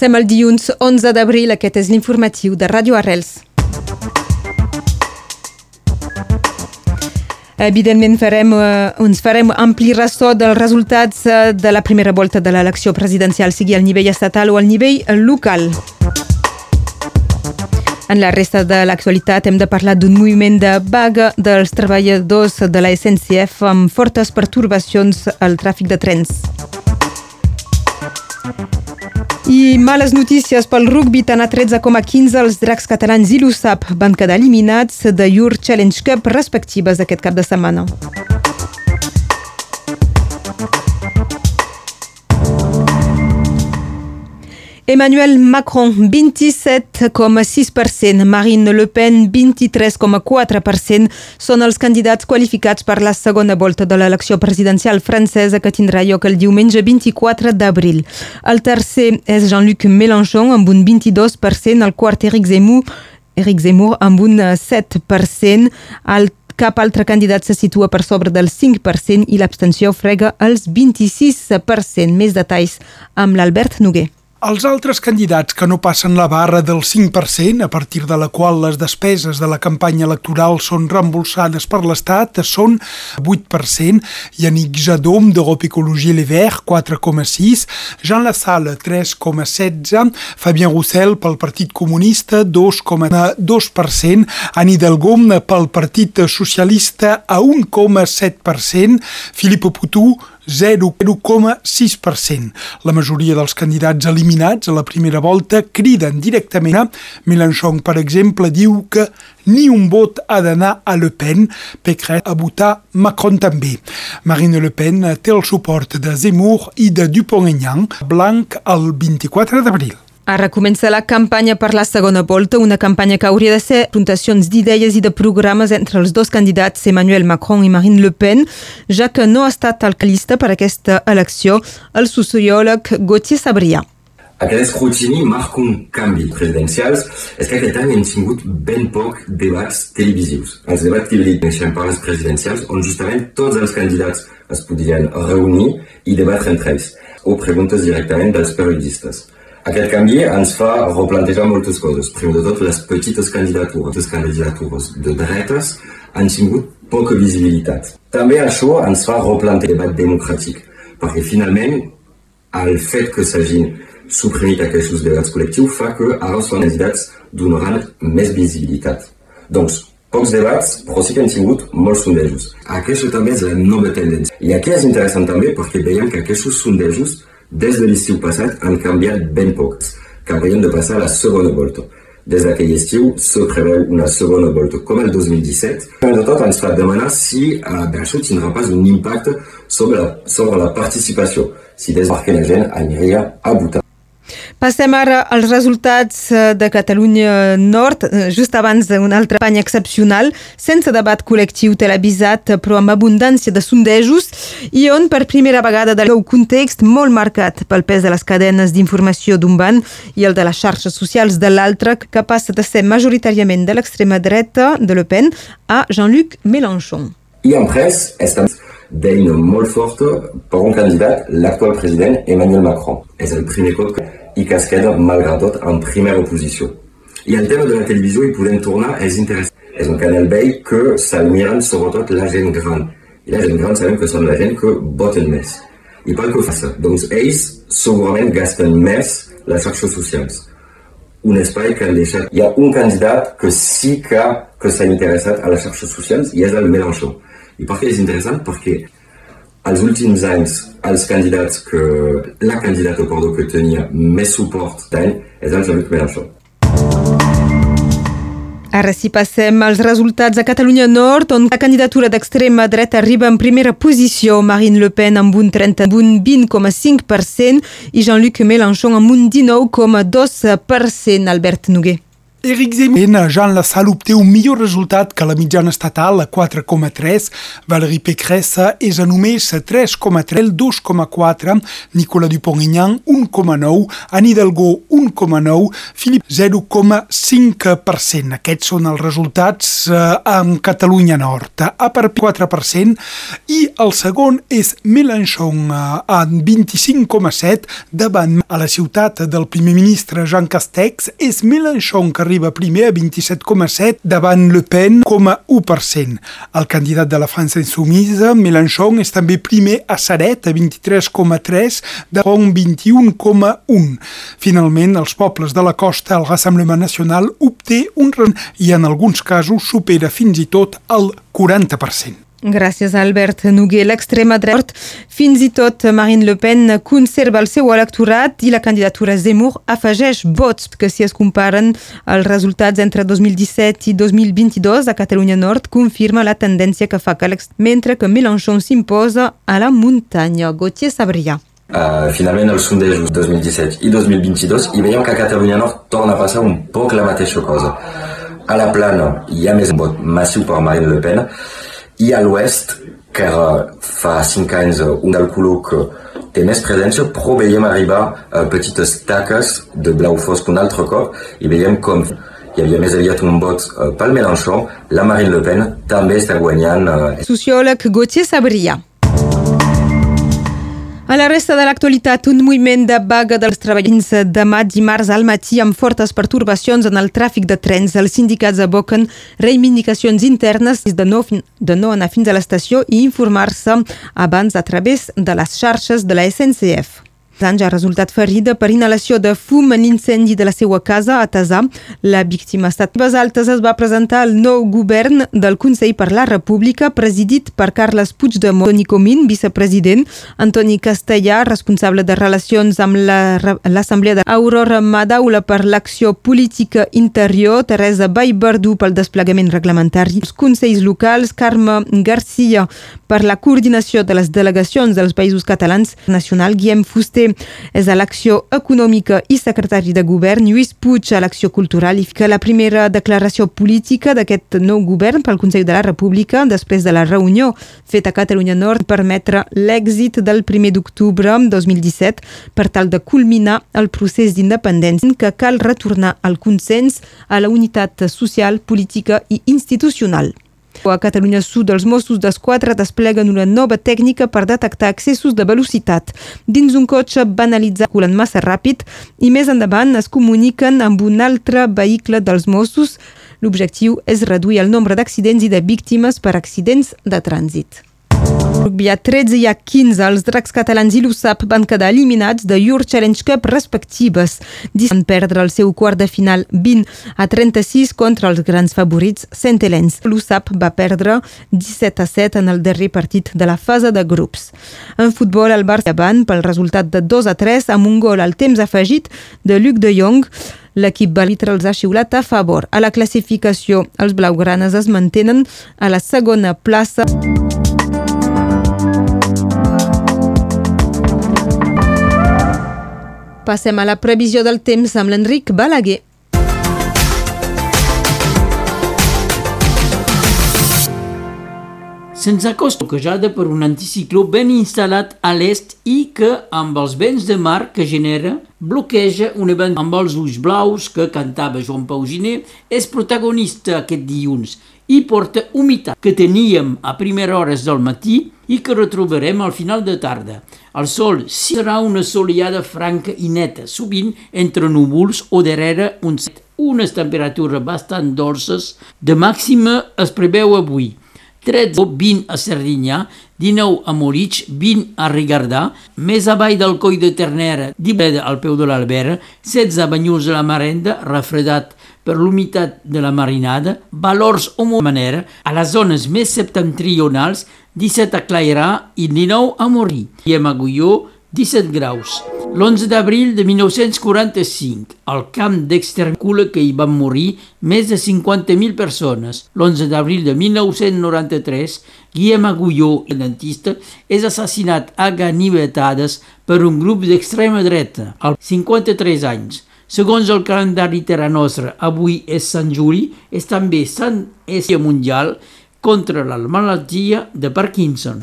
Passem el dilluns 11 d'abril, aquest és l'informatiu de Ràdio Arrels. Evidentment farem, eh, ens farem ampli ressò dels resultats eh, de la primera volta de l'elecció presidencial, sigui al nivell estatal o al nivell local. En la resta de l'actualitat hem de parlar d'un moviment de vaga dels treballadors de la SNCF amb fortes pertorbacions al tràfic de trens. I males notícies pel rugby, tant a 13,15 els dracs catalans i l'USAP van quedar eliminats de Your Challenge Cup respectives aquest cap de setmana. Emmanuel Macron, 27,6%, Marine Le Pen, 23,4%, són els candidats qualificats per la segona volta de l'elecció presidencial francesa que tindrà lloc el diumenge 24 d'abril. El tercer és Jean-Luc Mélenchon amb un 22%, el quart Eric Zemmour, Eric Zemmour amb un 7%, el cap altre candidat se situa per sobre del 5% i l'abstenció frega els 26%. Més detalls amb l'Albert Noguer. Els altres candidats que no passen la barra del 5%, a partir de la qual les despeses de la campanya electoral són reembolsades per l'Estat, són 8%, Yannick Jadot d'Europe Ecologie Les Verts, 4,6%, Jean Lassalle, 3,16%, Fabien Roussel pel Partit Comunista, 2,2%, Anne Hidalgo pel Partit Socialista, a 1,7%, Philippe Poutou, 0,6%. La majoria dels candidats eliminats a la primera volta criden directament a Mélenchon, per exemple, diu que ni un vot ha d'anar a Le Pen, Pécresse a votar Macron també. Marine Le Pen té el suport de Zemmour i de Dupont-Aignan, blanc el 24 d'abril. Ara comença la campanya per la segona volta, una campanya que hauria de ser confrontacions d'idees i de programes entre els dos candidats, Emmanuel Macron i Marine Le Pen, ja que no ha estat alcalista per aquesta elecció el sociòleg Gauthier Sabrià. Aquest escrutini marca un canvi presidencials és que aquest any hem tingut ben poc debats televisius. Els debats que neixen per les presidencials on justament tots els candidats es podien reunir i debatre entre ells o preguntes directament dels periodistes. Aquest canvi ens fa replantejar moltes coses. Primer de tot, les petites candidatures, les candidatures de dretes han tingut poca visibilitat. També això ens fa replantejar el debat democràtic, perquè finalment el fet que s'hagin suprimit aquests debats col·lectius fa que ara són candidats donaran més visibilitat. Doncs, pocs debats, però sí que han tingut molts sondejos. Aquesta també és la nova tendència. I aquí és interessant també perquè veiem que aquests sondejos des de l'estiu passat han canviat ben pocs, que haurien de passar a la segona volta. Des d'aquell estiu se preveu una segona volta com el 2017. Però de tot ens fa demanar si eh, això tindrà pas un impacte sobre la, sobre la participació, si des que la gent aniria a. Passem ara als resultats eh, de Catalunya Nord, eh, just abans d'una altra campanya excepcional, sense debat col·lectiu televisat, però amb abundància de sondejos, i on per primera vegada del nou context molt marcat pel pes de les cadenes d'informació d'un banc i el de les xarxes socials de l'altre, que passa de ser majoritàriament de l'extrema dreta de Le Pen a Jean-Luc Mélenchon. I en pres, estem d'eina molt forta per un candidat, l'actual president Emmanuel Macron. És el primer cop que i que es queda, malgrat tot, en primera posició. I el tema de la televisió hi podem tornar, és interessant. És un canal vell que s'admiren sobretot la gent gran. I la gent gran sabem que són la gent que voten més. I pel que fa doncs ells segurament gasten més les xarxes socials. Un espai que han deixat... Hi ha un candidat que sí que, que s'ha interessat a les xarxes socials i és el Mélenchon. I per què és interessant? Perquè als últims anys, els candidats que la candidata perdó, que tenia més suport d'any és el Jean-Luc Mélenchon. Ara si passem als resultats a Catalunya Nord, on la candidatura d'extrema dreta arriba en primera posició, Marine Le Pen amb un 30, amb un 20,5% i Jean-Luc Mélenchon amb un 19,2%, Albert Noguer. Eric Zemmour, Jean Lassalle obté un millor resultat que la mitjana estatal a 4,3, Valérie Pécresse és a només 3,3, 2,4, Nicolas Dupont-Aignan 1,9, Anne Hidalgo 1,9, Philippe 0,5%. Aquests són els resultats eh, amb Catalunya Nord, a per 4%, i el segon és Mélenchon eh, amb 25,7 davant a la ciutat del primer ministre Jean Castex, és Mélenchon que arriba primer a 27,7 davant Le Pen com a 1%. El candidat de la França Insoumise, Mélenchon, és també primer a Saret a 23,3 davant 21,1. Finalment, els pobles de la costa, el Rassemblement Nacional obté un i en alguns casos supera fins i tot el 40%. Gràcies Albert Noguer. L'extrema dreta, fins i tot Marine Le Pen conserva el seu electorat i la candidatura Zemmour afegeix vots que si es comparen els resultats entre 2017 i 2022 a Catalunya Nord confirma la tendència que fa que mentre que Mélenchon s'imposa a la muntanya. Gauthier Sabrià. Uh, finalment els sondejos 2017 i 2022 i veiem que a Catalunya Nord torna a passar un poc la mateixa cosa. A la plana hi ha més vot massiu per Marine Le Pen i a l'oest, que fa cinc anys un calculo que té més presència, però veiem arribar petites taques de blau fosc un altre cop i veiem com hi havia més aviat un vot pel Mélenchon, la Marine Le Pen també està guanyant. Gauthier Sabria. A la resta de l'actualitat, un moviment de vaga dels treballadors demà dimarts al matí amb fortes pertorbacions en el tràfic de trens. Els sindicats aboquen reivindicacions internes de no, de no anar fins a l'estació i informar-se abans a través de les xarxes de la SNCF anys ha resultat ferida per inhalació de fum en l'incendi de la seva casa a Tasà. La víctima ha estat més altes es va presentar al nou govern del Consell per la República presidit per Carles Puigdemont, Toni Comín, vicepresident, Antoni Castellà, responsable de relacions amb l'Assemblea la, d'Aurora Madaula per l'acció política interior, Teresa Baiberdú pel desplegament reglamentari, els consells locals, Carme Garcia per la coordinació de les delegacions dels països catalans, nacional. Guillem Fuster és a l'acció econòmica i secretari de govern, Lluís Puig a l'acció cultural i que la primera declaració política d'aquest nou govern pel Consell de la República després de la reunió feta a Catalunya Nord permetre l'èxit del 1 d'octubre 2017 per tal de culminar el procés d'independència que cal retornar al consens, a la unitat social, política i institucional. A Catalunya Sud, els Mossos d'Esquadra despleguen una nova tècnica per detectar excessos de velocitat. Dins un cotxe banalitzat, culen massa ràpid i més endavant es comuniquen amb un altre vehicle dels Mossos. L'objectiu és reduir el nombre d'accidents i de víctimes per accidents de trànsit. Rugby a 13 i a 15, els dracs catalans i l'USAP van quedar eliminats de Your Challenge Cup respectives. Van perdre el seu quart de final 20 a 36 contra els grans favorits Saint Helens. L'USAP va perdre 17 a 7 en el darrer partit de la fase de grups. En futbol, el Barça van pel resultat de 2 a 3 amb un gol al temps afegit de Luc de Jong. L'equip balitra els ha xiulat a favor. A la classificació, els blaugranes es mantenen a la segona plaça. Passem a la previsió del temps amb l'Enric Balaguer. Se'ns acosta bloquejada per un anticicló ben instal·lat a l'est i que, amb els vents de mar que genera, bloqueja un event amb els ulls blaus que cantava Joan Pau Giner, és protagonista aquest dilluns i porta humitat que teníem a primeres hores del matí i que retrobarem al final de tarda. El sol serà una soliada franca i neta, sovint entre núvols o darrere un set. Unes temperatures bastant dolces, de màxima es preveu avui. 13 o 20 a Cerdinyà, 19 a Moritx, 20 a Rigardà, més avall del Coll de Ternera, 18 al peu de l'Albera, 16 a Banyuls de la Marenda, refredat per l'humitat de la marinada, valors o manera a les zones més septentrionals 17 a Clairà i 19 a Morí i a Magulló 17 graus. L'11 d'abril de 1945, al camp d'extercula que hi van morir més de 50.000 persones. L'11 d'abril de 1993, Guillem Agulló, el dentista, és assassinat a ganivetades per un grup d'extrema dreta, als 53 anys Segons el calendari Terra Nostra, avui és Sant Juli, és també Sant Essia Mundial contra la malaltia de Parkinson.